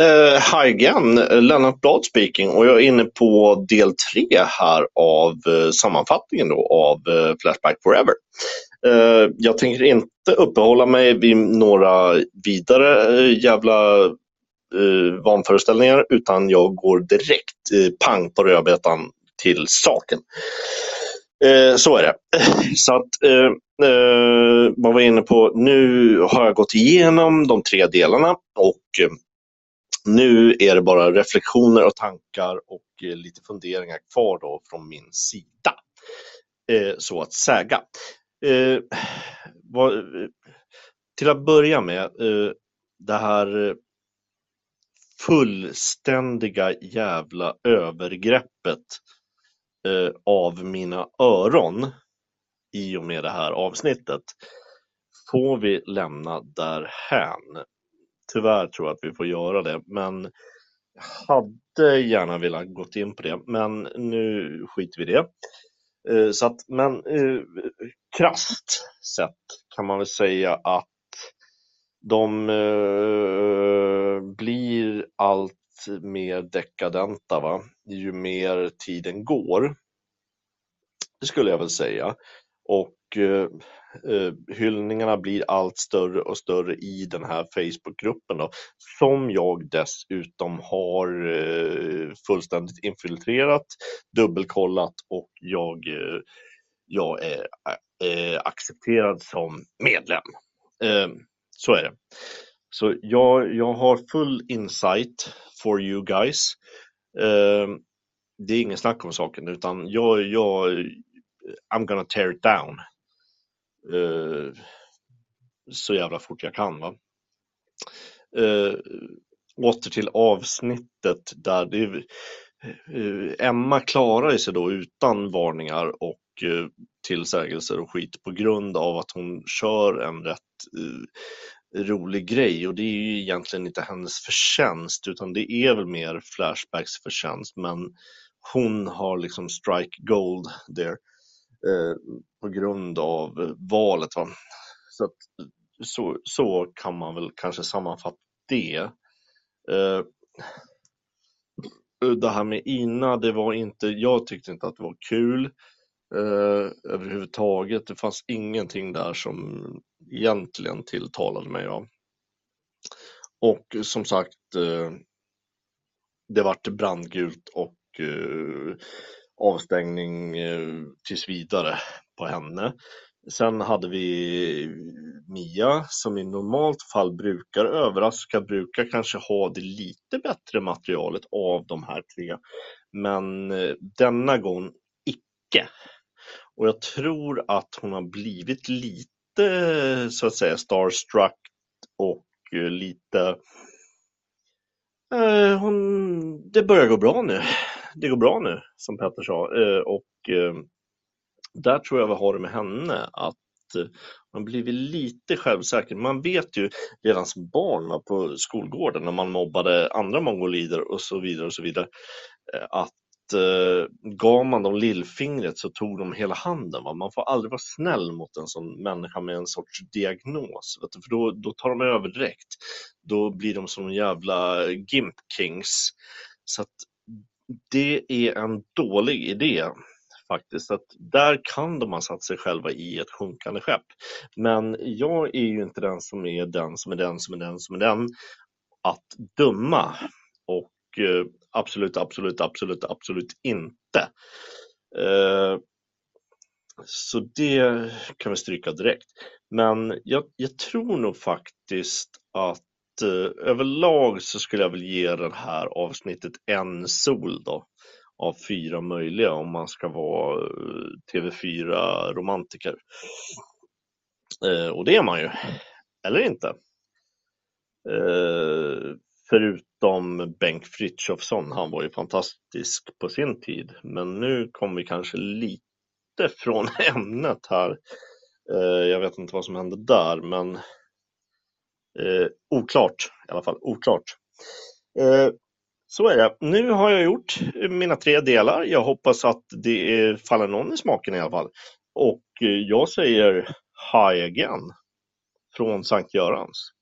Uh, hi again, Lennart Blad speaking och jag är inne på del tre här av uh, sammanfattningen då av uh, Flashback Forever. jag tänker inte uppehålla mig vid några vidare jävla vanföreställningar utan jag går direkt pang på rödbetan till saken. så är det. Så att vad var jag inne på? Nu har jag gått igenom de tre delarna och nu är det bara reflektioner och tankar och eh, lite funderingar kvar då från min sida. Eh, så att säga. Eh, eh till att börja med, eh, det här fullständiga jävla övergreppet av mina öron i och med det här avsnittet får vi lämna därhän tyvärr tror jag att vi får göra det, men hade gärna velat gått in på det, men nu skiter vi i det. Eh, så att, men eh, krasst sett kan man väl säga att de eh, blir allt mer dekadenta va? ju mer tiden går. Det skulle jag väl säga. Och Eh, eh, hyllningarna blir allt större och större i den här Facebookgruppen då, som jag dessutom har eh, fullständigt infiltrerat, dubbelkollat och jag, jag är accepterad som medlem. Så är det. Så jag, jag har full insight for you guys. Det är ingen snack om saken utan jag, jag I'm gonna tear it down eh, så jävla fort jag kan. Va? Eh, åter till avsnittet där det, eh, Emma klarar sig då utan varningar och eh, tillsägelser och skit på grund av att hon kör en rätt eh, rolig grej och det är ju egentligen inte hennes förtjänst utan det är väl mer Flashbacks förtjänst men hon har liksom strike gold there. Eh, på grund av eh, valet. Va? Så, att, så, så kan man väl kanske sammanfatta det. Eh, det här med Ina, det var inte, jag tyckte inte att det var kul eh, överhuvudtaget. Det fanns ingenting där som egentligen tilltalade mig. Ja. Och som sagt, det vart brandgult och avstängning eh, tills vidare på henne. Sen hade vi Mia som i normalt fall brukar överraska, brukar kanske ha det lite bättre materialet av de här tre. Men eh, denna gång icke. Och jag tror att hon har blivit lite så att säga starstruck och eh, lite eh, hon, det börjar gå bra nu det går bra nu, som Petter sa. Eh, och eh, där tror jag vi har det med henne, att eh, man blivit lite självsäker. Man vet ju redan som barn på skolgården när man mobbade andra mongolider och så vidare och så vidare att gav man dem lillfingret så tog de hela handen. Va? Man får aldrig vara snäll mot en sån människa med en sorts diagnos, för då, då tar de över direkt. Då blir de som jävla gimp kings. Så att det är en dålig idé faktiskt. Att där kan de ha satt sig själva i ett sjunkande skepp. Men jag är ju inte den som är den som är den som är den som är den att döma. Och eh, absolut, absolut, absolut, absolut inte. Eh, så det kan vi stryka direkt. Men jag, jag tror nog faktiskt att Eh, överlag så skulle jag väl ge det här avsnittet en sol då av fyra möjliga om man ska vara eh, TV4-romantiker. Eh, och det är man ju, eller inte. Eh, förutom Bengt Frithiofsson, han var ju fantastisk på sin tid. Men nu kommer vi kanske lite från ämnet här. Eh, jag vet inte vad som hände där, men Eh, oklart i alla fall, oklart. Eh, så är det. Nu har jag gjort mina tre delar. Jag hoppas att det faller någon i smaken i alla fall. Och eh, jag säger Hi again från Sankt Görans.